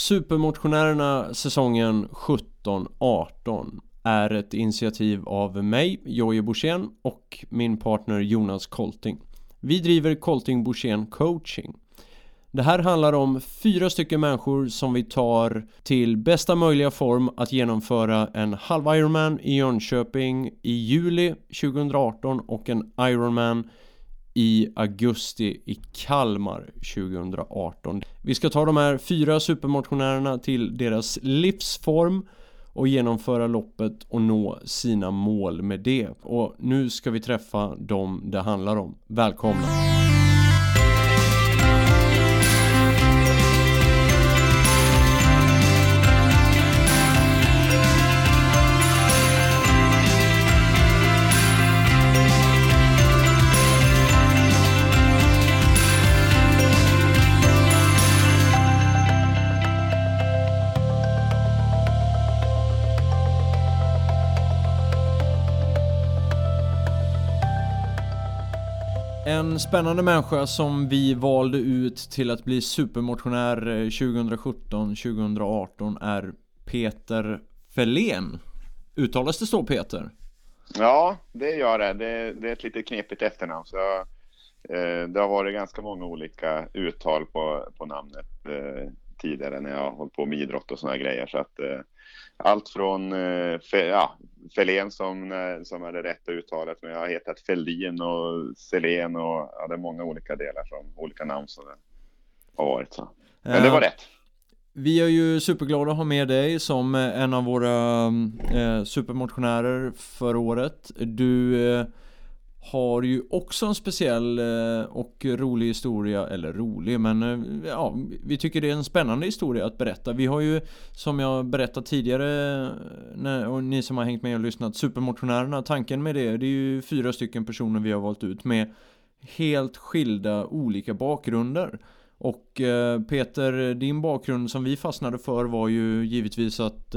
Supermotionärerna säsongen 17-18 är ett initiativ av mig, Jojje Borssén och min partner Jonas Kolting. Vi driver Kolting Borssén coaching. Det här handlar om fyra stycken människor som vi tar till bästa möjliga form att genomföra en halv Ironman i Jönköping i juli 2018 och en Ironman i augusti i Kalmar 2018. Vi ska ta de här fyra supermotionärerna till deras livsform och genomföra loppet och nå sina mål med det. Och nu ska vi träffa dem det handlar om. Välkomna! En spännande människa som vi valde ut till att bli supermotionär eh, 2017-2018 är Peter Felén. Uttalas det så Peter? Ja, det gör det. Det, det är ett lite knepigt efternamn. Så, eh, det har varit ganska många olika uttal på, på namnet eh, tidigare när jag har hållit på med idrott och sådana grejer. Så att, eh, allt från eh, ja, Felén som, eh, som är det rätta uttalet, men jag har hetat Fälldin och Selén och ja, det är många olika delar som olika namn som det har varit. Så. Men det var rätt. Vi är ju superglada att ha med dig som en av våra eh, supermotionärer för året. Du eh, har ju också en speciell eh, och rolig historia, eller rolig men eh, ja, vi tycker det är en spännande historia att berätta. Vi har ju som jag berättat tidigare eh, och ni som har hängt med och lyssnat Supermotionärerna, tanken med det, det är ju fyra stycken personer vi har valt ut med helt skilda olika bakgrunder. Och Peter, din bakgrund som vi fastnade för var ju givetvis att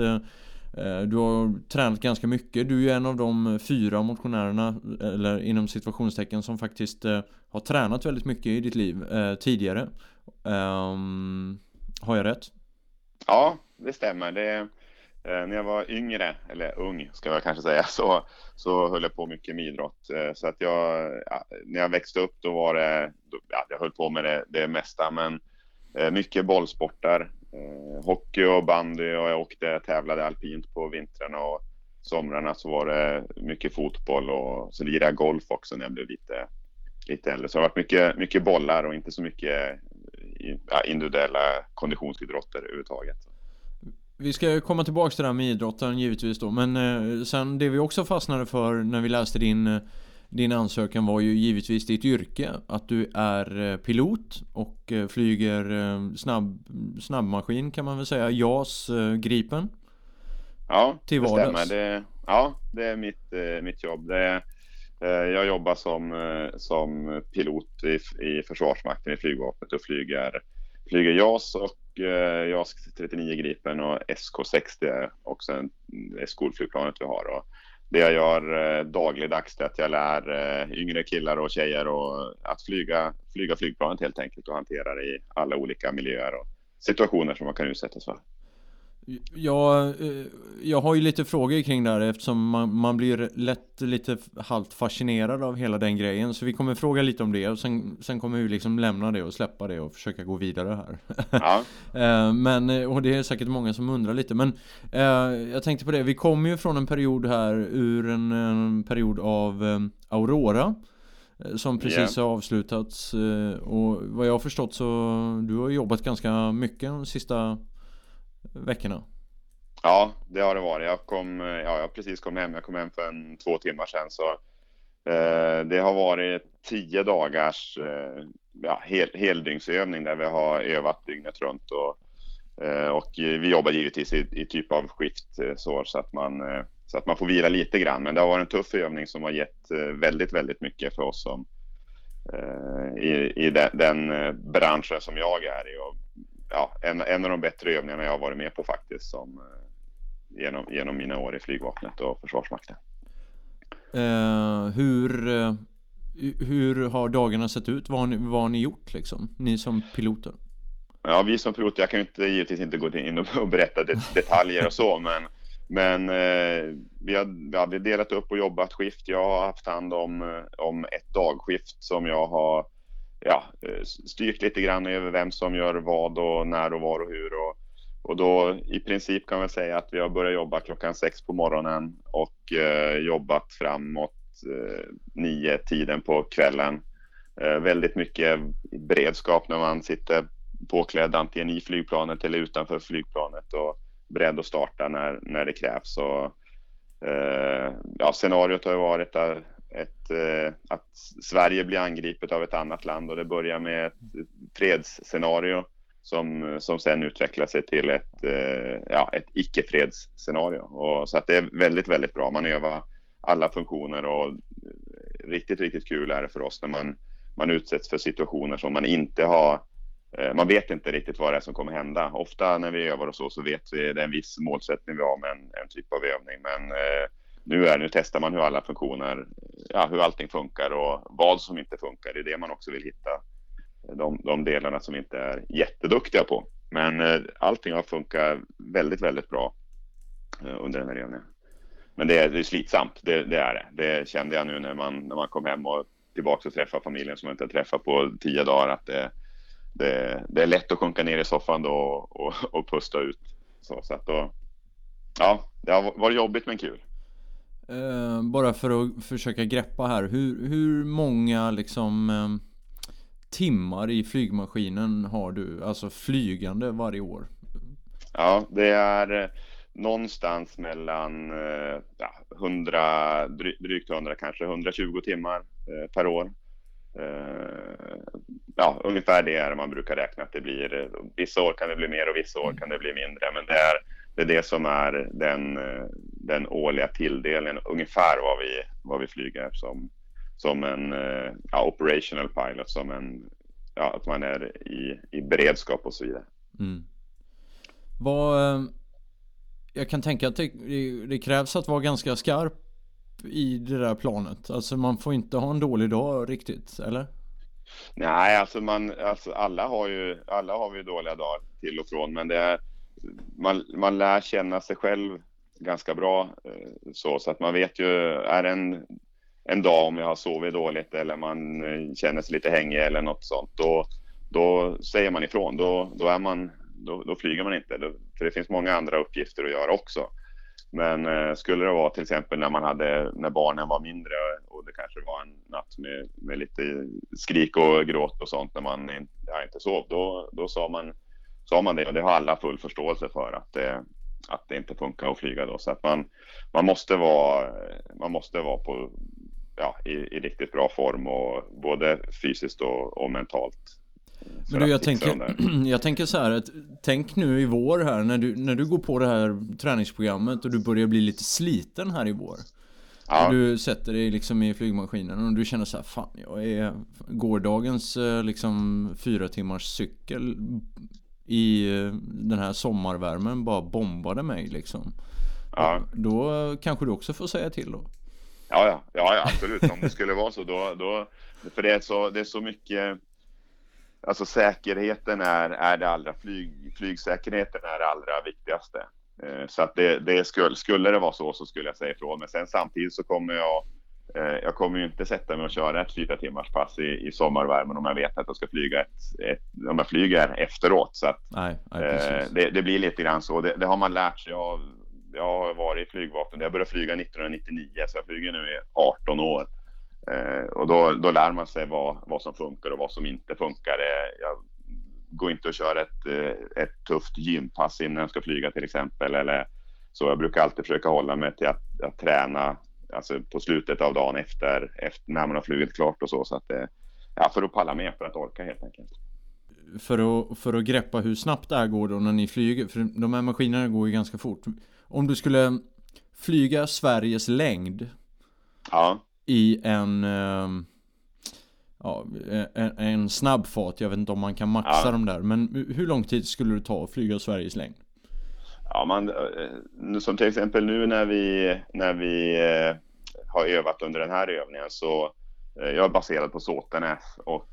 Eh, du har tränat ganska mycket. Du är ju en av de fyra motionärerna, eller inom situationstecken, som faktiskt eh, har tränat väldigt mycket i ditt liv eh, tidigare. Ehm, har jag rätt? Ja, det stämmer. Det, när jag var yngre, eller ung ska jag kanske säga, så, så höll jag på mycket med idrott. Så att jag, ja, när jag växte upp då var det, då, ja, jag höll på med det, det mesta, men mycket bollsportar eh, hockey och bandy och jag åkte tävlade alpint på vintrarna och somrarna så var det mycket fotboll och så lirade jag golf också när jag blev lite, lite äldre. Så det har varit mycket, mycket bollar och inte så mycket ja, individuella konditionsidrotter överhuvudtaget. Vi ska komma tillbaka till det här med idrotten givetvis då men eh, sen det vi också fastnade för när vi läste din eh, din ansökan var ju givetvis ditt yrke Att du är eh, pilot och eh, flyger eh, snabb, snabbmaskin kan man väl säga JAS Gripen. Ja, till det stämmer. Det, Ja, det är mitt, mitt jobb. Det Jag jobbar som, som pilot i, i Försvarsmakten i flygvapnet och flyger, flyger JAS och JAS 39 Gripen och SK60 är också en, det skolflygplanet vi har. Och det jag gör eh, dagligdags är att jag lär eh, yngre killar och tjejer och att flyga, flyga flygplanet helt enkelt och hantera det i alla olika miljöer och situationer som man kan utsättas för. Ja, eh, jag har ju lite frågor kring det här eftersom man, man blir lätt lite halvt fascinerad av hela den grejen. Så vi kommer fråga lite om det och sen, sen kommer vi liksom lämna det och släppa det och försöka gå vidare här. Ja. Eh, men, eh, och det är säkert många som undrar lite. Men jag tänkte på det, vi kommer ju från en period här ur en, en period av Aurora. Som precis yeah. har avslutats och vad jag har förstått så du har jobbat ganska mycket de sista veckorna? Ja, det har det varit. Jag kom, ja, jag precis kom hem. Jag kom hem för en två timmar sedan. Så, eh, det har varit tio dagars eh, ja, hel, heldygnsövning där vi har övat dygnet runt. Och, eh, och vi jobbar givetvis i, i typ av skift eh, så, så, att man, eh, så att man får vila lite grann. Men det har varit en tuff övning som har gett eh, väldigt, väldigt mycket för oss som eh, i, i den, den eh, branschen som jag är i. Och ja, en, en av de bättre övningarna jag har varit med på faktiskt som, eh, genom, genom mina år i flygvapnet och Försvarsmakten. Uh, hur, uh, hur har dagarna sett ut? Vad har, ni, vad har ni gjort liksom? Ni som piloter? ja, vi som piloter, jag kan ju inte, givetvis inte gå in och berätta detaljer och så, men, men eh, vi, har, vi hade delat upp och jobbat skift. Jag har haft hand om, om ett dagskift som jag har ja, eh, styrt lite grann över vem som gör vad och när och var och hur. Och, och då i princip kan man säga att vi har börjat jobba klockan sex på morgonen och eh, jobbat framåt eh, nio tiden på kvällen. Eh, väldigt mycket beredskap när man sitter påklädd antingen i flygplanet eller utanför flygplanet och beredd att starta när, när det krävs. Och, eh, ja, scenariot har ju varit ett, ett, eh, att Sverige blir angripet av ett annat land och det börjar med ett fredsscenario som, som sen utvecklar sig till ett, eh, ja, ett icke-fredsscenario. Och, så att det är väldigt, väldigt bra. Man övar alla funktioner och riktigt, riktigt kul är det för oss när man, man utsätts för situationer som man inte har eh, man vet inte riktigt vad det är som kommer hända. Ofta när vi övar och så, så vet vi att det är en viss målsättning vi har med en, en typ av övning. Men eh, nu, är, nu testar man hur alla funktioner, ja, hur allting funkar och vad som inte funkar. Det är det man också vill hitta de, de delarna som vi inte är jätteduktiga på. Men eh, allting har funkat väldigt, väldigt bra eh, under den här övningen. Men det är, det är slitsamt, det, det, är det. Det kände jag nu när man, när man kom hem och tillbaka och träffade familjen som man inte träffat på tio dagar. Att det, det, det, är lätt att sjunka ner i soffan då och, och, och pusta ut. Så, så att då, ja, det har varit jobbigt men kul. Uh, bara för att försöka greppa här, hur, hur många liksom uh timmar i flygmaskinen har du, alltså flygande varje år? Ja, det är eh, någonstans mellan eh, ja, 100, drygt 100 kanske, 120 timmar eh, per år. Ja, ungefär det är man brukar räkna att det blir. Vissa år kan det bli mer och vissa år kan det bli mindre, men det är det, är det som är den, den årliga tilldelningen, ungefär vad vi, vad vi flyger som, som en ja, operational pilot, som en, ja, att man är i, i beredskap och så vidare. Mm. Vad, eh, jag kan tänka att det, det, krävs att vara ganska skarp i det där planet. Alltså man får inte ha en dålig dag riktigt, eller? Nej, alltså, man, alltså alla har ju alla har vi dåliga dagar till och från, men det är man, man lär känna sig själv ganska bra eh, så, så att man vet ju, är en en dag om jag har sovit dåligt eller man eh, känner sig lite hängig eller något sånt, då, då säger man ifrån. Då, då, är man, då, då flyger man inte, för det finns många andra uppgifter att göra också. Men eh, skulle det vara till exempel när man hade, när barnen var mindre och det kanske var en natt med, med lite skrik och gråt och sånt när man in, ja, inte sov, då, då sa, man, sa man det och det har alla full förståelse för att det, att det inte funkar att flyga då. Så att man, man, måste, vara, man måste vara på ja, i, i, riktigt bra form och både fysiskt och, och mentalt. Men du, jag tänker, jag tänker så här att tänk nu i vår här när du, när du går på det här träningsprogrammet och du börjar bli lite sliten här i vår. Ja. Du sätter dig liksom i flygmaskinen och du känner så här, fan jag är gårdagens eh, liksom fyra timmars cykel i eh, den här sommarvärmen bara bombade mig liksom. Ja. Då kanske du också får säga till då. Ja, ja, ja, absolut. Om det skulle vara så då, då för det är så, det är så mycket. Alltså säkerheten är, är det allra, flyg, flygsäkerheten är det allra viktigaste. Eh, så att det, det skulle, skulle det vara så så skulle jag säga ifrån. Men sen samtidigt så kommer jag, jag kommer ju inte sätta mig och köra ett fyra timmars pass i, i sommarvärmen om jag vet att jag ska flyga ett, ett om jag flyger efteråt. Så att, nej, nej, eh, det, det, blir lite grann så. Det, det har man lärt sig av jag har varit i flygvapnet. Jag började flyga 1999 så jag flyger nu i 18 år. Eh, och då, då lär man sig vad, vad som funkar och vad som inte funkar. Eh, jag går inte att köra ett, eh, ett tufft gympass innan jag ska flyga till exempel. Eller, så jag brukar alltid försöka hålla mig till att, att träna alltså på slutet av dagen efter, efter när man har flugit klart och så. så att, ja, för att palla med, för att orka helt enkelt för att, för att greppa hur snabbt det här går då när ni flyger, för de här maskinerna går ju ganska fort. Om du skulle flyga Sveriges längd ja. i en, ehm, ja, en, en snabbfart, jag vet inte om man kan maxa ja. dem där, men hur lång tid skulle det ta att flyga Sveriges längd? Ja, man, eh, som till exempel nu när vi, när vi eh, har övat under den här övningen så eh, jag är baserad på Såtenäs och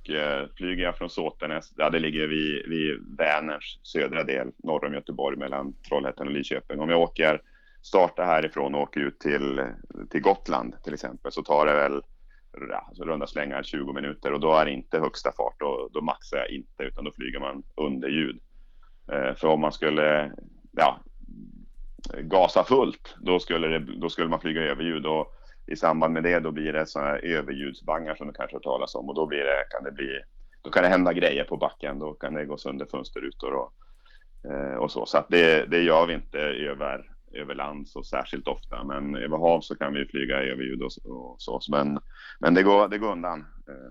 flyger jag från Såtenäs, ja, det ligger vid, vid Vänerns södra del norr om Göteborg mellan Trollhättan och Lidköping. Om jag åker, startar härifrån och åker ut till, till Gotland till exempel så tar det väl ja, så runda slängar 20 minuter och då är det inte högsta fart och då maxar jag inte utan då flyger man under ljud. För om man skulle ja, gasa fullt då skulle, det, då skulle man flyga överljud. och i samband med det då blir det sådana här överljudsbangar som du kanske har talas om och då blir det, kan det bli, då kan det hända grejer på backen. Då kan det gå sönder fönsterrutor och, eh, och så. Så att det, det gör vi inte över, över land så särskilt ofta. Men över hav så kan vi flyga överljud och, och så. Men, men det, går, det går undan. Eh,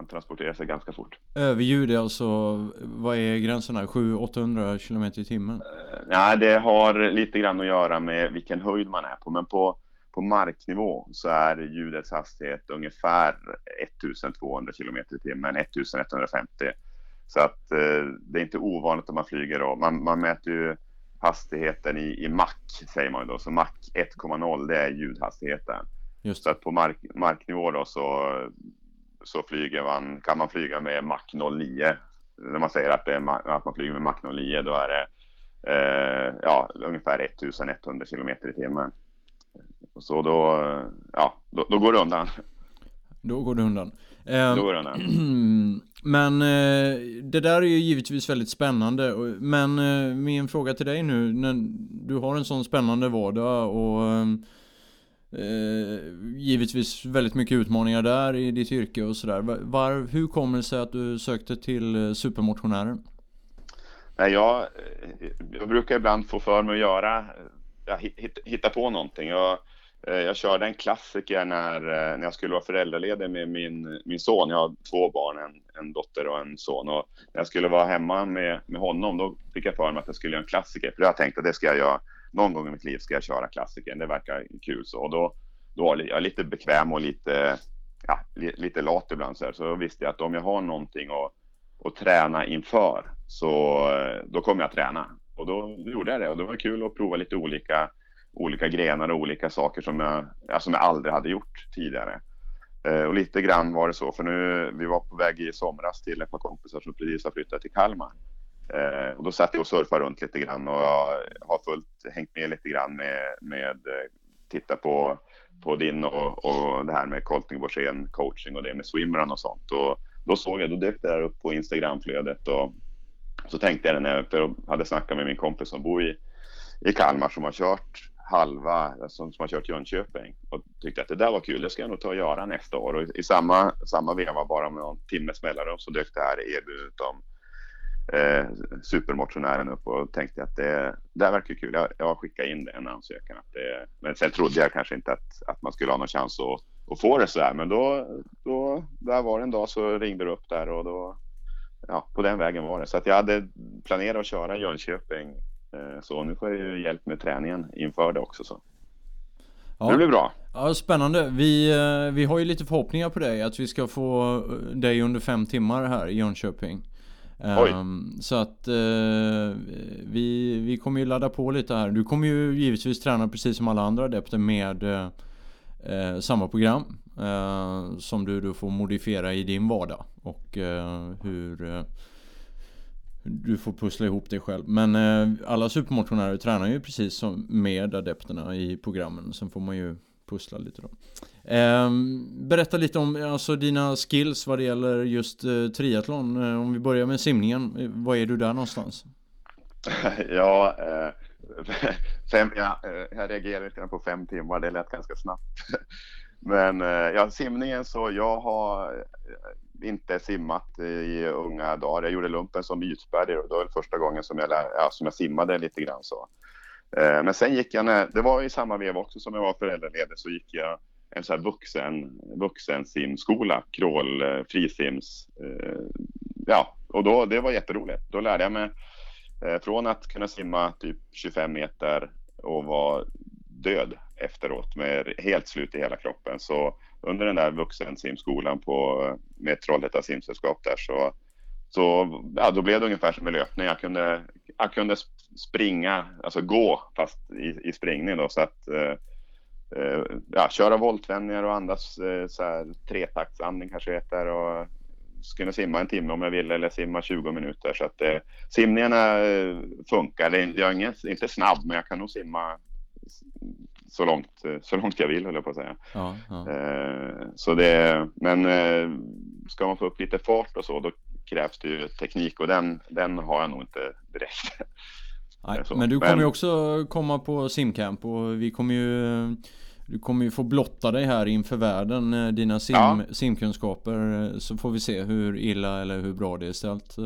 man transporterar sig ganska fort. Överljud är alltså, vad är gränsen här? 700-800 km i timmen? Eh, nej, det har lite grann att göra med vilken höjd man är på. Men på på marknivå så är ljudets hastighet ungefär 1200 km i timmen, 1150. Så att eh, det är inte ovanligt om man flyger och man, man mäter ju hastigheten i, i Mach säger man då, så Mach 1,0 det är ljudhastigheten. Just. Så att på mark, marknivå då så, så flyger man, kan man flyga med Mach 09. När man säger att, det är, att man flyger med Mach 09 då är det eh, ja, ungefär 1100 km i timmen. Så då, ja, då, då, går det undan. Då går det undan. Eh, då går det undan. Men eh, det där är ju givetvis väldigt spännande. Men eh, min fråga till dig nu, när du har en sån spännande vardag och Eh, givetvis väldigt mycket utmaningar där i ditt yrke och sådär. Var, hur kommer det sig att du sökte till eh, supermotionären? Nej, jag, eh, jag brukar ibland få för mig att göra, ja, hitta på någonting. Jag, jag körde en klassiker när, när jag skulle vara föräldraledig med min, min son. Jag har två barn, en, en dotter och en son. Och när jag skulle vara hemma med, med honom, då fick jag för mig att jag skulle göra en klassiker. För jag tänkte att det ska jag göra. Någon gång i mitt liv ska jag köra klassikern. Det verkar kul. Så och då, då var jag lite bekväm och lite, ja, lite lat ibland. Så, här. så då visste jag att om jag har någonting att, att träna inför, så då kommer jag träna. Och då gjorde jag det. Och det var kul att prova lite olika olika grenar och olika saker som jag, ja, som jag aldrig hade gjort tidigare. Eh, och lite grann var det så, för nu, vi var på väg i somras till ett par kompisar som precis har flyttat till Kalmar. Eh, och då satt jag och surfade runt lite grann och jag har fullt hängt med lite grann med, med eh, titta på, på din och, och det här med Colting Borssén coaching och det med swimrun och sånt. Och då såg jag, då dök det där upp på Instagramflödet och så tänkte jag när jag hade snackat med min kompis som bor i, i Kalmar som har kört halva som, som har kört Jönköping och tyckte att det där var kul, det ska jag nog ta och göra nästa år. Och i samma, samma veva, bara med någon timmes mellanrum, så dök det här erbjudandet om eh, supermotionären upp och tänkte att det, det här verkar kul. Jag, jag skickade in en ansökan. Att det, men sen trodde jag kanske inte att, att man skulle ha någon chans att, att få det så här. Men då, då, där var det en dag så ringde det upp där och då, ja, på den vägen var det. Så att jag hade planerat att köra Jönköping Eh, så nu får jag ju hjälp med träningen inför det också så. Ja. Det blir bra. Ja, spännande. Vi, eh, vi har ju lite förhoppningar på dig att vi ska få dig under fem timmar här i Jönköping. Um, så att uh, vi, vi kommer ju ladda på lite här. Du kommer ju givetvis träna precis som alla andra adepter med uh, samma program. Uh, som du, du får modifiera i din vardag. Och hur du får pussla ihop det själv. Men alla supermotionärer tränar ju precis som med adepterna i programmen. Sen får man ju pussla lite då. Eh, berätta lite om alltså, dina skills vad det gäller just eh, triathlon. Eh, om vi börjar med simningen. Eh, vad är du där någonstans? ja, eh, fem, ja, eh, jag reagerade lite på fem timmar. Det lät ganska snabbt. Men eh, ja, simningen så jag har eh, inte simmat i unga dagar. Jag gjorde lumpen som ytspärr och det var första gången som jag, ja, som jag simmade lite grann så. Eh, men sen gick jag, när, det var i samma veva också som jag var föräldraledig, så gick jag en sån här vuxen, vuxen simskola, crawl, eh, frisims. Eh, ja, och då, det var jätteroligt. Då lärde jag mig eh, från att kunna simma typ 25 meter och vara död efteråt med helt slut i hela kroppen. Så under den där vuxensimskolan på, med Trollhättan simsällskap där så, så ja, då blev det ungefär som med löpning. Jag kunde, jag kunde springa, alltså gå fast i, i springning då så att eh, eh, ja, köra voltvändningar och andas eh, så här tretaktandning kanske heter och kunna simma en timme om jag vill eller simma 20 minuter så att eh, simningarna eh, funkar. Jag är ingen, inte snabb men jag kan nog simma så långt, eh, så långt jag vill höll jag på att säga. Ja, ja. Eh, så det, men eh, ska man få upp lite fart och så då krävs det ju teknik och den, den har jag nog inte direkt. Nej, men du kommer ju också komma på simcamp och vi kommer ju du kommer ju få blotta dig här inför världen, dina sim, ja. simkunskaper. Så får vi se hur illa eller hur bra det är ställt.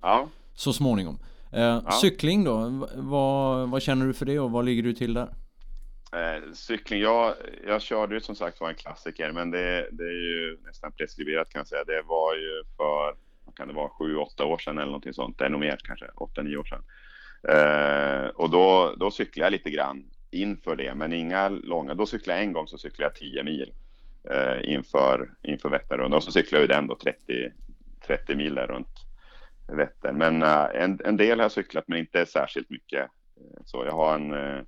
Ja. Så småningom. Ja. Cykling då, vad, vad känner du för det och vad ligger du till där? Eh, cykling, jag, jag körde ju som sagt var en klassiker, men det, det är ju nästan preskriberat kan jag säga. Det var ju för, kan det vara, sju, åtta år sedan eller någonting sånt. Det är nog mer kanske, åtta, nio år sedan. Eh, och då, då cyklade jag lite grann inför det, men inga långa. Då cyklade jag en gång så cyklade jag 10 mil eh, inför, inför Vätternrundan och så cyklade jag den då 30, 30 mil där runt Vättern. Men eh, en, en del har jag cyklat, men inte särskilt mycket. Eh, så jag har en eh,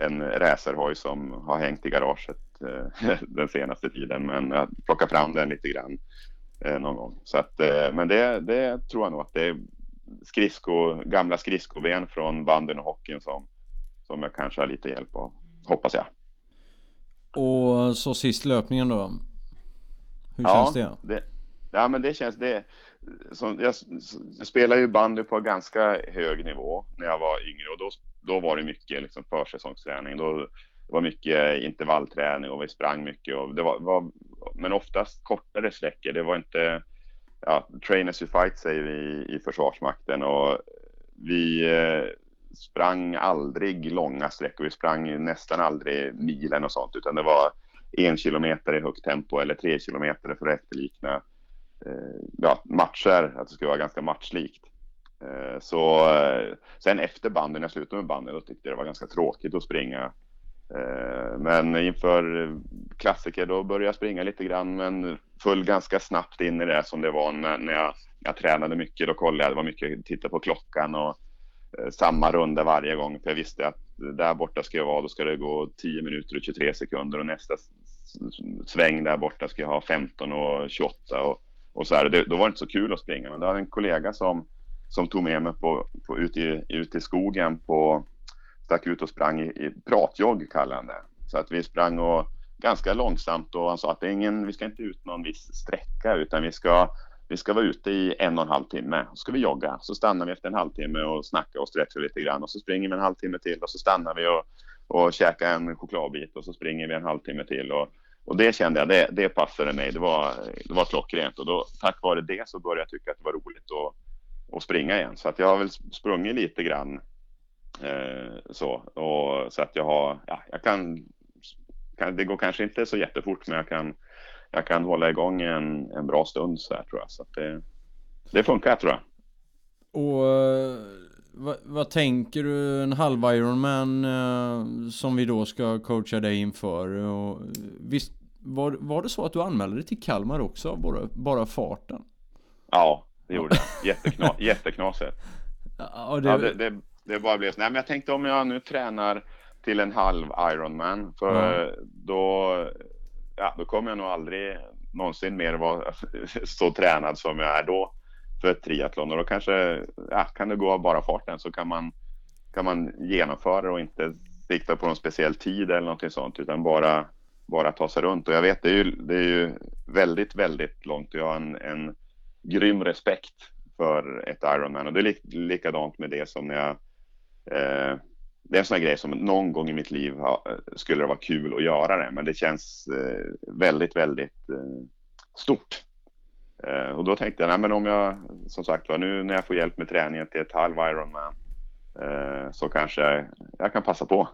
en racerhoj som har hängt i garaget eh, den senaste tiden. Men jag plockar fram den lite grann någon gång. Så att, men det, det tror jag nog att det är skridsko, gamla skridskoben från banden och hockeyn som, som jag kanske har lite hjälp av. Hoppas jag. Och så sist löpningen då? Hur ja, känns det? det? Ja men det känns det. Som, jag, jag spelade ju bandy på ganska hög nivå när jag var yngre och då då var det mycket liksom försäsongsträning. Då, det var mycket intervallträning och vi sprang mycket. Och det var, var men oftast kortare sträckor. Det var inte, ja, train as you fight säger vi i Försvarsmakten och vi eh, sprang aldrig långa sträckor. Vi sprang nästan aldrig milen och sånt, utan det var en kilometer i högt tempo eller tre kilometer för att efterlikna eh, ja, matcher, att det skulle vara ganska matchlikt. Eh, så eh, sen efter banden, när jag slutade med banden, då tyckte jag det var ganska tråkigt att springa. Eh, men inför klassiker då började jag springa lite grann men föll ganska snabbt in i det som det var när jag, jag tränade mycket. Då kollade jag, det var mycket titta på klockan och eh, samma runda varje gång för jag visste att där borta ska jag vara, då ska det gå 10 minuter och 23 sekunder och nästa sväng där borta ska jag ha 15 och 28 och, och så här. Det, då var det inte så kul att springa men det var en kollega som som tog med mig på, på, ut, i, ut i skogen på, stack ut och sprang i, i pratjogg kallade han det. Så att vi sprang och ganska långsamt och han sa att det är ingen, vi ska inte ut någon viss sträcka utan vi ska, vi ska vara ute i en och en halv timme. Så ska vi jogga, så stannar vi efter en halvtimme och snackar och stretchar lite grann och så springer vi en halvtimme till och så stannar vi och, och käkar en chokladbit och så springer vi en halvtimme till och, och det kände jag, det, det passade mig. Det var, det var klockrent och då tack vare det så började jag tycka att det var roligt att att springa igen. Så att jag har väl sprungit lite grann så. Och, så att jag har, ja, jag kan, kan, det går kanske inte så jättefort men jag kan, jag kan hålla igång en, en bra stund så här tror jag. Så att det, det funkar tror jag. Och eh, vad, vad, tänker du en halv Ironman eh, som vi då ska coacha dig inför? Och, visst, var, var det så att du anmälde dig till Kalmar också, bara, bara farten? Ja, det gjorde jag. Jättekna, jätteknasigt. Ja, det... Ja, det, det, det bara blev så. Nej, men jag tänkte om jag nu tränar till en halv Ironman, för mm. då, ja, då kommer jag nog aldrig någonsin mer vara så tränad som jag är då för ett triathlon. Och då kanske, ja, kan det gå av bara farten så kan man, kan man genomföra och inte sikta på någon speciell tid eller någonting sånt, utan bara, bara ta sig runt. Och jag vet, det är ju, det är ju väldigt, väldigt långt. Jag har en, en grym respekt för ett Ironman och det är lik, likadant med det som när jag det är en sån här grej som någon gång i mitt liv ha, skulle det vara kul att göra det, men det känns eh, väldigt, väldigt eh, stort. Eh, och då tänkte jag, nej men om jag, som sagt var, nu när jag får hjälp med träningen till ett halv Ironman eh, så kanske jag, jag kan passa på.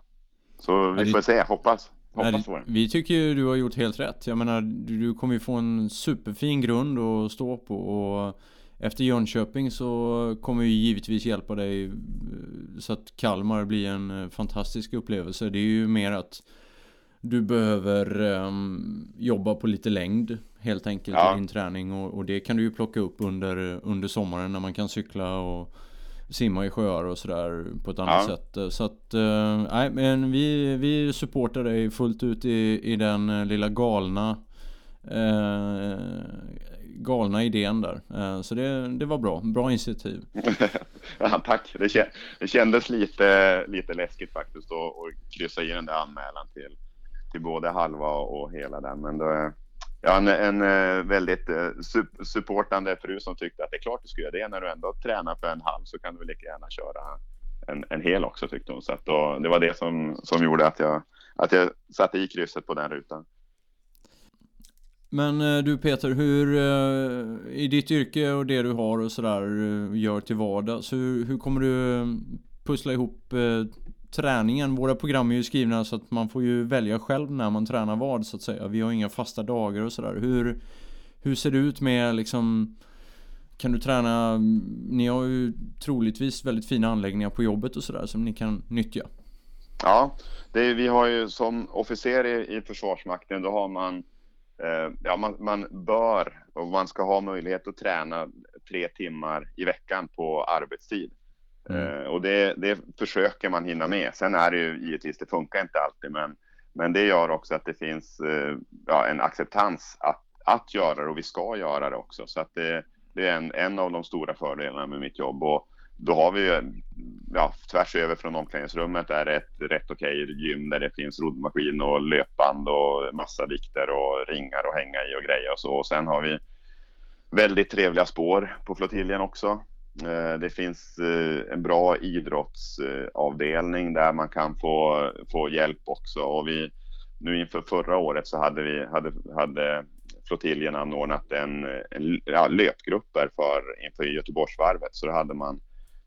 Så vi får se, hoppas. Det. Vi tycker ju du har gjort helt rätt. Jag menar, du, du kommer ju få en superfin grund att stå på och efter Jönköping så kommer vi givetvis hjälpa dig eh, så att Kalmar blir en eh, fantastisk upplevelse. Det är ju mer att du behöver um, jobba på lite längd helt enkelt ja. i din träning och, och, det kan du ju plocka upp under, under sommaren när man kan cykla och simma i sjöar och sådär på ett annat ja. sätt. Så att, nej men vi, vi supportar dig fullt ut i, i den lilla galna Eh, galna idén där. Eh, så det, det var bra, bra initiativ. ja, tack, det, det kändes lite, lite läskigt faktiskt att kryssa i den där anmälan till, till både halva och hela den. Men då, ja, en, en eh, väldigt eh, supportande fru som tyckte att det är klart du ska göra det. När du ändå tränar för en halv så kan du väl lika gärna köra en, en hel också tyckte hon. Så att då, det var det som, som gjorde att jag, att jag satte i krysset på den rutan. Men eh, du Peter, hur eh, i ditt yrke och det du har och sådär eh, gör till vardags, hur, hur kommer du pussla ihop träningen? Våra program är ju skrivna så att man får ju välja själv när man tränar vad så att säga. Vi har inga fasta dagar och sådär. Hur, hur ser det ut med liksom kan du träna, mm, ni har ju troligtvis väldigt fina anläggningar på jobbet och sådär som ni kan nyttja. Ja, det är, vi har ju som officer i, i Försvarsmakten, då har man ja, man, man, bör och man ska ha möjlighet att träna tre timmar i veckan på arbetstid. Mm. Eh, och det, det, försöker man hinna med. Sen är det ju givetvis, det funkar inte alltid, men, men det gör också att det finns eh, ja, en acceptans att, att göra det och vi ska göra det också. Så att det, det är en, en av de stora fördelarna med mitt jobb. Och då har vi ja, tvärs över från omklädningsrummet är det ett rätt okej gym där det finns roddmaskin och löpband och massa vikter och ringar att hänga i och grejer och så. Och sen har vi väldigt trevliga spår på flottiljen också. Eh, det finns eh, en bra idrottsavdelning där man kan få, få hjälp också. Och vi, nu inför förra året så hade vi hade, hade flottiljen anordnat en, en ja, löpgrupper för, inför Göteborgsvarvet. Så då hade man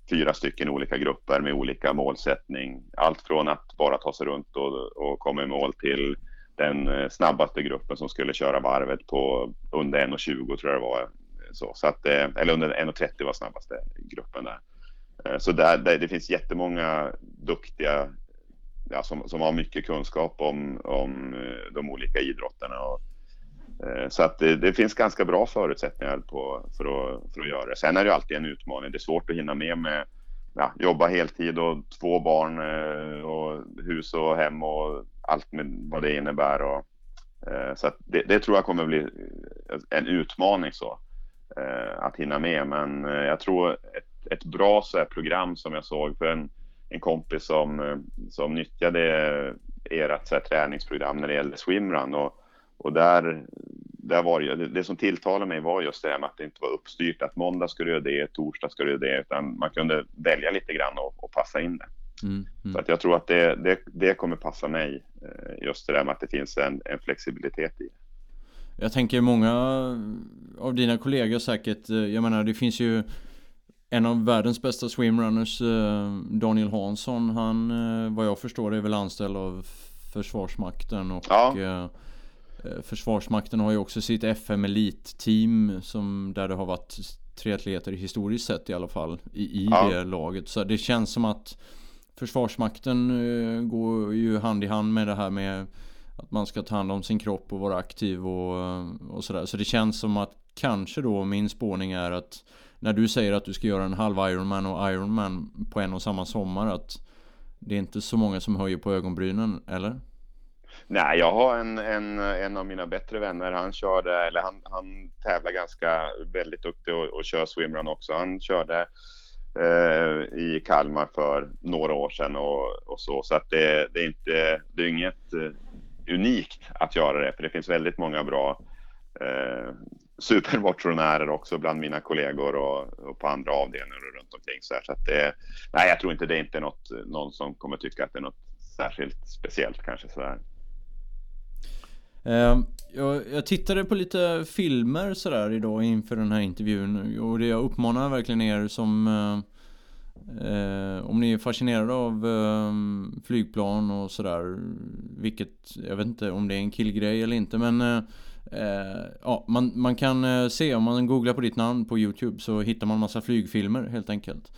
fyra stycken olika grupper med olika målsättning. Allt från att bara ta sig runt och, och komma i mål till den eh, snabbaste gruppen som skulle köra varvet på under 1.20 tror jag det var. Så, så att, eh, eller under 1.30 var snabbaste gruppen där. Eh, så där, där, det finns jättemånga duktiga ja, som, som har mycket kunskap om, om de olika idrotterna. Och, Eh, så att det, det, finns ganska bra förutsättningar på, för, att, för att göra det. Sen är det alltid en utmaning. Det är svårt att hinna med med ja, jobba heltid och två barn eh, och hus och hem och allt med vad det innebär. Och, eh, så det, det, tror jag kommer bli en utmaning så att hinna med. Men jag tror ett, ett bra så här, program som jag såg för en, en kompis som, som nyttjade ert så här, träningsprogram när det gällde swimrun. Och, och där, där var det, det som tilltalade mig var just det med att det inte var uppstyrt att måndag ska du göra det, torsdag ska du göra det, utan man kunde välja lite grann och, och passa in det. Mm, mm. Så att jag tror att det, det, det, kommer passa mig, eh, just det där med att det finns en, en flexibilitet i det. Jag tänker många av dina kollegor säkert, eh, jag menar det finns ju en av världens bästa swimrunners, eh, Daniel Hansson, han vad jag förstår är väl anställd av Försvarsmakten och ja. Eh, Försvarsmakten har ju också sitt FM Elite-team som där det har varit tre atleter historiskt sett i alla fall i, i ja. det laget. Så det känns som att Försvarsmakten uh, går ju hand i hand med det här med att man ska ta hand om sin kropp och vara aktiv och, eh, och sådär. Så det känns som att kanske då min spårning är att när du säger att du ska göra en halv Ironman och Ironman på en och samma sommar att det är inte så många som höjer på ögonbrynen, eller? Nej, jag har en, en, en av mina bättre vänner, han körde, eller han, han tävlar ganska väldigt duktig och, och kör swimrun också. Han körde eh, i Kalmar för några år sedan och, och så, så att det, det, är inte, det är inget eh, unikt att göra det, för det finns väldigt många bra eh, supermotionärer också bland mina kollegor och, och, på andra avdelningar och runt omkring så, här, så att det, nej, jag tror inte det är inte något, någon som kommer tycka att det är något särskilt speciellt kanske sådär. Ehm, jag, jag tittade på lite filmer sådär idag inför den här intervjun och det jag uppmanar verkligen er som eh, eh om ni är fascinerade av eh, flygplan och sådär Vilket, jag vet inte om det är en killgrej eller inte men eh, eh ja, man, man kan eh, se om man googlar på ditt namn på Youtube så hittar man massa flygfilmer helt enkelt.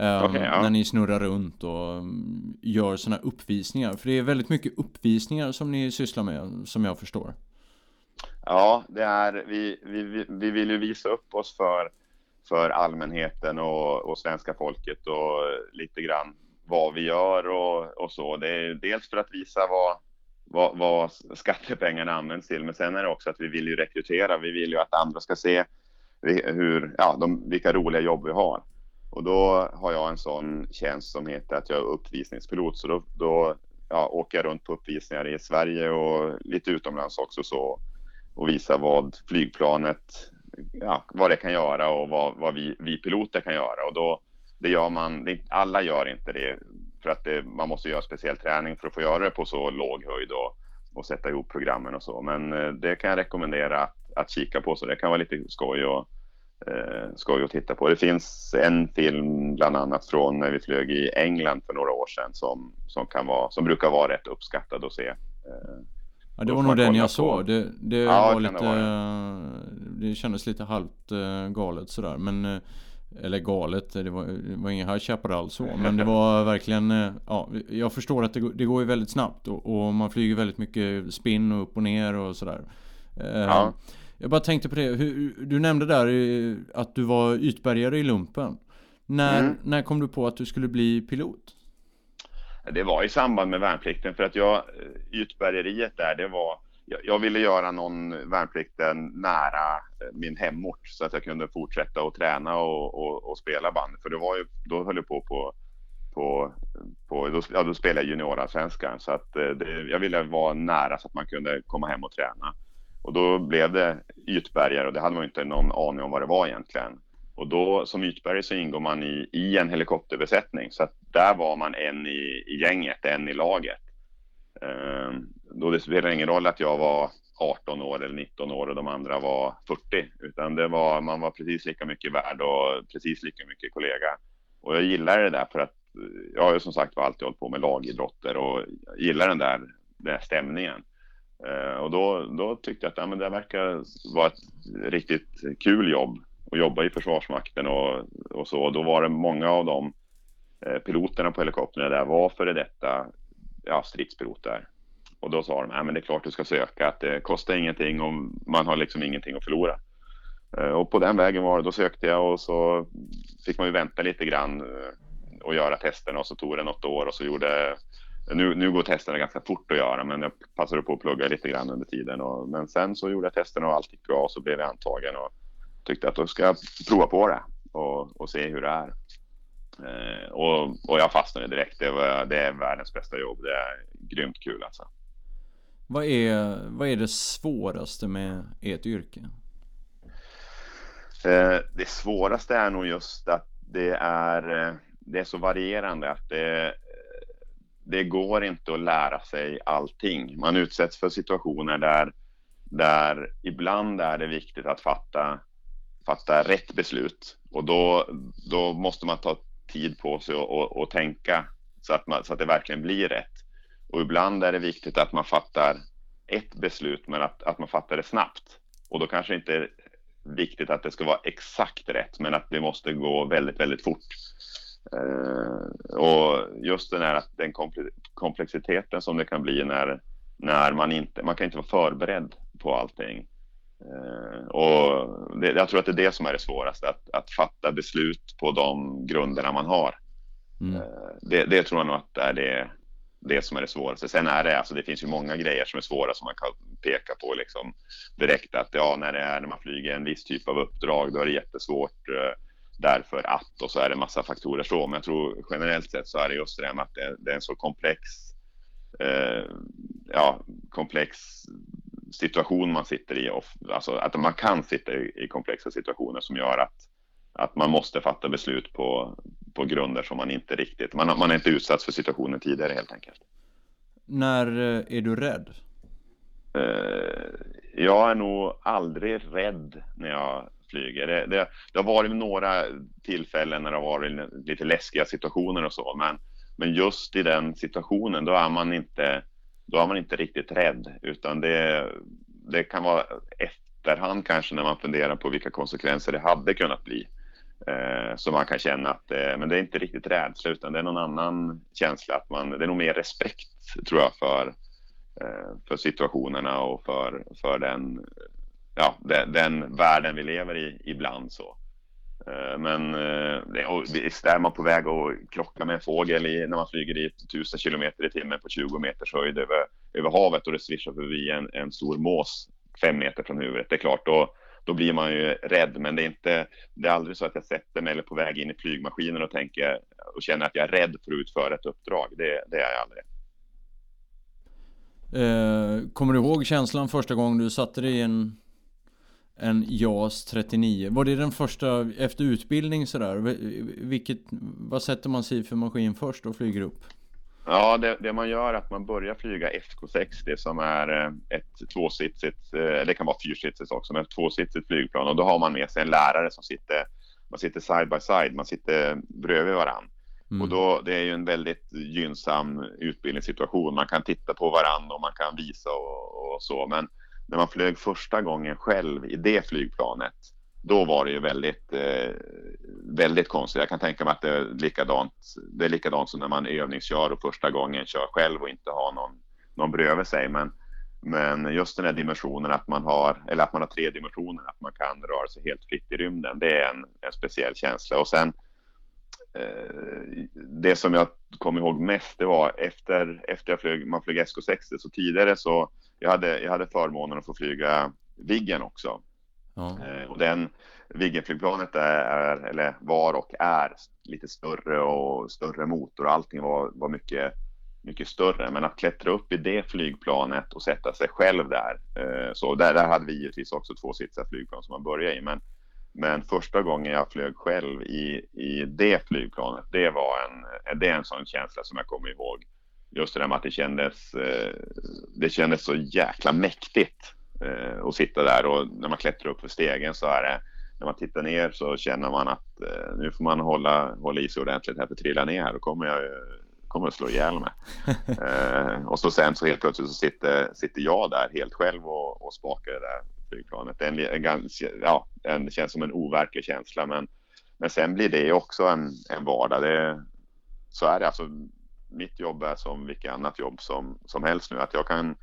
Um, okay, ja. När ni snurrar runt och um, gör sådana uppvisningar. För det är väldigt mycket uppvisningar som ni sysslar med, som jag förstår. Ja, det är, vi, vi, vi vill ju visa upp oss för, för allmänheten och, och svenska folket och lite grann vad vi gör och, och så. Det är dels för att visa vad, vad, vad, skattepengarna används till, men sen är det också att vi vill ju rekrytera. Vi vill ju att andra ska se hur, ja, de, vilka roliga jobb vi har. Och då har jag en sån tjänst som heter att jag är uppvisningspilot. Så då, då ja, åker jag runt på uppvisningar i Sverige och lite utomlands också så och visar vad flygplanet, ja, vad det kan göra och vad, vad vi, vi piloter kan göra. Och då, det gör man, det, alla gör inte det för att det, man måste göra speciell träning för att få göra det på så låg höjd och, och sätta ihop programmen och så. Men eh, det kan jag rekommendera att, att kika på så det kan vara lite skoj och skoj att titta på. Det finns en film bland annat från när vi flög i England för några år sedan som, som, kan vara, som brukar vara rätt uppskattad att se. Eh, ja, det var nog den jag såg. Det, det ja, var lite, det, det kändes lite halvt uh, galet sådär. Men, uh, eller galet, det var, det var ingen High Chaparral så. Men det var verkligen, uh, ja, jag förstår att det, det går ju väldigt snabbt och, och, man flyger väldigt mycket spinn och upp och ner och sådär. Ja. Jag bara tänkte på det, hur, du nämnde där att du var ytbärgare i lumpen. När, mm. när kom du på att du skulle bli pilot? Det var i samband med värnplikten för att jag, ytbärgeriet där, det var jag, jag ville göra någon värnplikten nära min hemort så att jag kunde fortsätta att träna och, och, och spela band. För det var ju, då höll jag på på, på, på då, ja, då spelade jag juniorallsvenskan så att eh, det, jag ville vara nära så att man kunde komma hem och träna. Och då blev det ytbergare och det hade man inte någon aning om vad det var egentligen. Och då som ytbergare så ingår man i, i en helikopterbesättning så att där var man en i, i gänget, en i laget. Ehm, då det spelade ingen roll att jag var 18 år eller 19 år och de andra var 40 utan det var, man var precis lika mycket värd och precis lika mycket kollega. Och jag gillar det där för att jag har ju som sagt alltid hållit på med lagidrotter och gillar den där, den där stämningen. Eh, och då, då tyckte jag att ja, men det verkar vara ett riktigt kul jobb att jobba i Försvarsmakten och, och så. Då var det många av de eh, piloterna på helikoptrarna där var före detta ja, stridspiloter. Och då sa de, ja men det är klart du ska söka, att det kostar ingenting och man har liksom ingenting att förlora. Eh, och på den vägen var det, då sökte jag och så fick man ju vänta lite grann eh, och göra testerna och så tog det något år och så gjorde nu, nu går testerna ganska fort att göra, men jag passade på att plugga lite grann under tiden. Och, men sen så gjorde jag testerna och allt gick bra och så blev jag antagen och tyckte att då ska jag prova på det och, och se hur det är. Eh, och, och jag fastnade direkt. Det, var, det är världens bästa jobb. Det är grymt kul alltså. Vad är, vad är det svåraste med ert yrke? Eh, det svåraste är nog just att det är, eh, det är så varierande. Att det, det går inte att lära sig allting. Man utsätts för situationer där, där ibland är det viktigt att fatta, fatta rätt beslut och då, då måste man ta tid på sig och, och, och tänka så att, man, så att det verkligen blir rätt. Och ibland är det viktigt att man fattar ett beslut men att, att man fattar det snabbt. Och då kanske inte är viktigt att det ska vara exakt rätt men att det måste gå väldigt, väldigt fort. Eh, och just den här den komplexiteten som det kan bli när, när man inte, man kan inte vara förberedd på allting. Uh, och det, jag tror att det är det som är det svåraste, att, att fatta beslut på de grunderna man har. Mm. Uh, det, det, tror jag nog att är det, det som är det svåraste. Sen är det, alltså det finns ju många grejer som är svåra som man kan peka på liksom direkt att ja, när det är när man flyger en viss typ av uppdrag, då är det jättesvårt. Uh, därför att och så är det massa faktorer så. Men jag tror generellt sett så är det just det med att det, det är en så komplex, eh, ja, komplex situation man sitter i. Och, alltså att man kan sitta i, i komplexa situationer som gör att, att man måste fatta beslut på, på grunder som man inte riktigt, man, man är inte utsatt för situationen tidigare helt enkelt. När eh, är du rädd? Eh, jag är nog aldrig rädd när jag flyger. Det, det, det, har varit några tillfällen när det har varit lite läskiga situationer och så, men, men just i den situationen då är man inte, då är man inte riktigt rädd, utan det, det kan vara efterhand kanske när man funderar på vilka konsekvenser det hade kunnat bli. Eh, så man kan känna att eh, men det är inte riktigt rädsla utan det är någon annan känsla. Att man, det är nog mer respekt tror jag för, eh, för situationerna och för, för den ja, den, den världen vi lever i ibland så. Eh, men eh, visst är man på väg att krocka med en fågel i, när man flyger i 1000 kilometer i timmen på 20 meters höjd över, över havet och det svischar förbi en, en stor mås fem meter från huvudet. Det är klart, då, då blir man ju rädd. Men det är inte, det är aldrig så att jag sätter mig eller på väg in i flygmaskinen och tänker och känner att jag är rädd för att utföra ett uppdrag. Det, det är jag aldrig. Eh, kommer du ihåg känslan första gången du satte dig i en, en JAS 39? Var det den första efter utbildning sådär? Vilket, vad sätter man sig i för maskin först och flyger upp? Ja, det, det, man gör är att man börjar flyga FK60 som är eh, ett tvåsitsigt, eh, det kan vara fyrsitsigt också, men ett tvåsitsigt flygplan och då har man med sig en lärare som sitter, man sitter side by side, man sitter bredvid varandra. Mm. Och då, det är ju en väldigt gynnsam utbildningssituation. Man kan titta på varandra och man kan visa och, och så. Men när man flög första gången själv i det flygplanet, då var det ju väldigt, eh, väldigt konstigt. Jag kan tänka mig att det är likadant. Det är likadant som när man övningskör och första gången kör själv och inte har någon, någon bredvid sig. Men, men just den här dimensionen att man har, eller att man har tre dimensioner, att man kan röra sig helt fritt i rymden. Det är en, en speciell känsla. Och sen eh, det som jag kommer ihåg mest, det var efter, efter jag flög, man flög SK60, så tidigare så jag hade, jag hade förmånen att få flyga Viggen också. Ja. Eh, och den Viggenflygplanet är, eller var och är lite större och större motor och allting var, var mycket, mycket större. Men att klättra upp i det flygplanet och sätta sig själv där. Eh, så där, där hade vi givetvis också två sitsar flygplan som man började i. Men, men första gången jag flög själv i, i det flygplanet, det var en, det är en sån känsla som jag kommer ihåg. Just det där med att det kändes, eh, det kändes så jäkla mäktigt eh, och sitta där och när man klättrar upp för stegen så är det när man tittar ner så känner man att eh, nu får man hålla, hålla i sig ordentligt här för trillar ner här då kommer jag kommer att slå ihjäl mig. och så sen så helt plötsligt så sitter, sitter jag där helt själv och, och spakar det där flygplanet. Det, en, en, ja, det känns som en overklig känsla men, men sen blir det också en, en vardag. Det, så är det alltså. Mitt jobb är som vilket annat jobb som, som helst nu. Att jag kan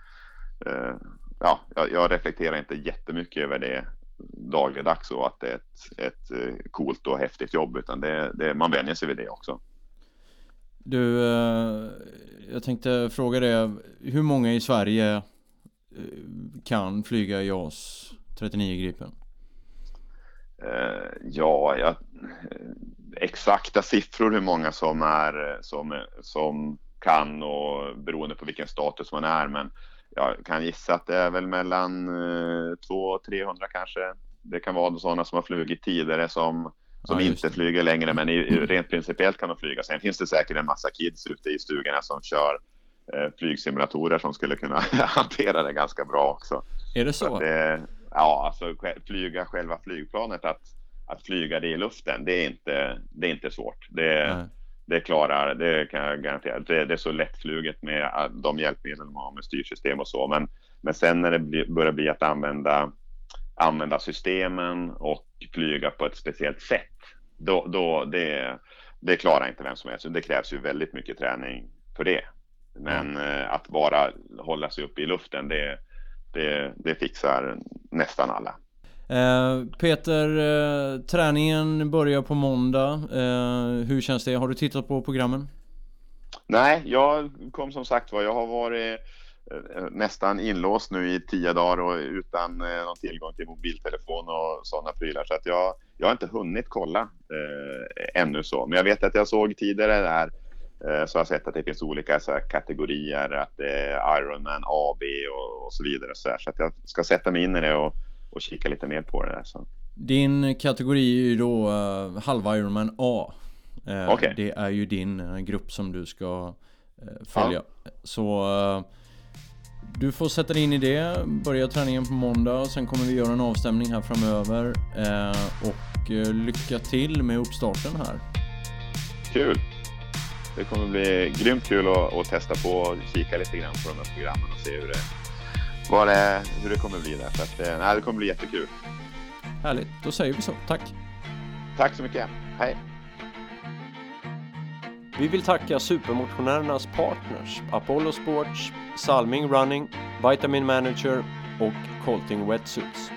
eh, ja, jag, jag reflekterar inte jättemycket över det dagligdags och att det är ett, ett eh, coolt och häftigt jobb utan det, det, man vänjer sig vid det också. Du, eh, jag tänkte fråga dig, hur många i Sverige eh, kan flyga JAS 39 Gripen? Ja, jag, exakta siffror hur många som är som, som kan och beroende på vilken status man är men jag kan gissa att det är väl mellan eh, 200-300 kanske. Det kan vara sådana som har flugit tidigare som, som ja, inte flyger längre, men i, rent principiellt kan de flyga. Sen finns det säkert en massa kids ute i stugorna som kör eh, flygsimulatorer som skulle kunna hantera det ganska bra också. Är det så? så det, ja, alltså flyga själva flygplanet, att, att flyga det i luften, det är inte, det är inte svårt. Det, det klarar, det kan jag garantera. Det, det är så lättfluget med de hjälpmedel man har med styrsystem och så. Men, men sen när det börjar bli att använda, använda systemen och flyga på ett speciellt sätt, då, då det, det klarar inte vem som helst. Det krävs ju väldigt mycket träning för det. Men mm. att bara hålla sig uppe i luften, det, det, det fixar nästan alla. Eh, Peter, eh, träningen börjar på måndag. Eh, hur känns det? Har du tittat på programmen? Nej, jag kom som sagt var, jag har varit nästan inlåst nu i tio dagar och utan någon tillgång till mobiltelefon och sådana prylar. Så att jag, jag har inte hunnit kolla eh, ännu så. Men jag vet att jag såg tidigare där så jag har sett att det finns olika så kategorier, att det är Ironman A, B och, och så vidare. Så, här. så att jag ska sätta mig in i det och och kika lite mer på det där. Så. Din kategori är ju då uh, halv Ironman A. Uh, eh, okay. Det är ju din grupp som du ska uh, följa. Ja. Så uh, du får sätta dig in i det, börja träningen på måndag, sen kommer vi göra en avstämning här framöver. och lycka till med uppstarten här. Kul! Det kommer bli grymt kul att, att testa på och kika lite grann på de här programmen och se hur det vad det, hur det kommer bli där. Så att, eh, nej, det kommer bli jättekul. Härligt, då säger vi så. Tack! Tack så mycket. Hej! Vi vill tacka supermotionärernas partners Apollo Sports, Salming Running, Vitamin Manager och Colting Wetsuits.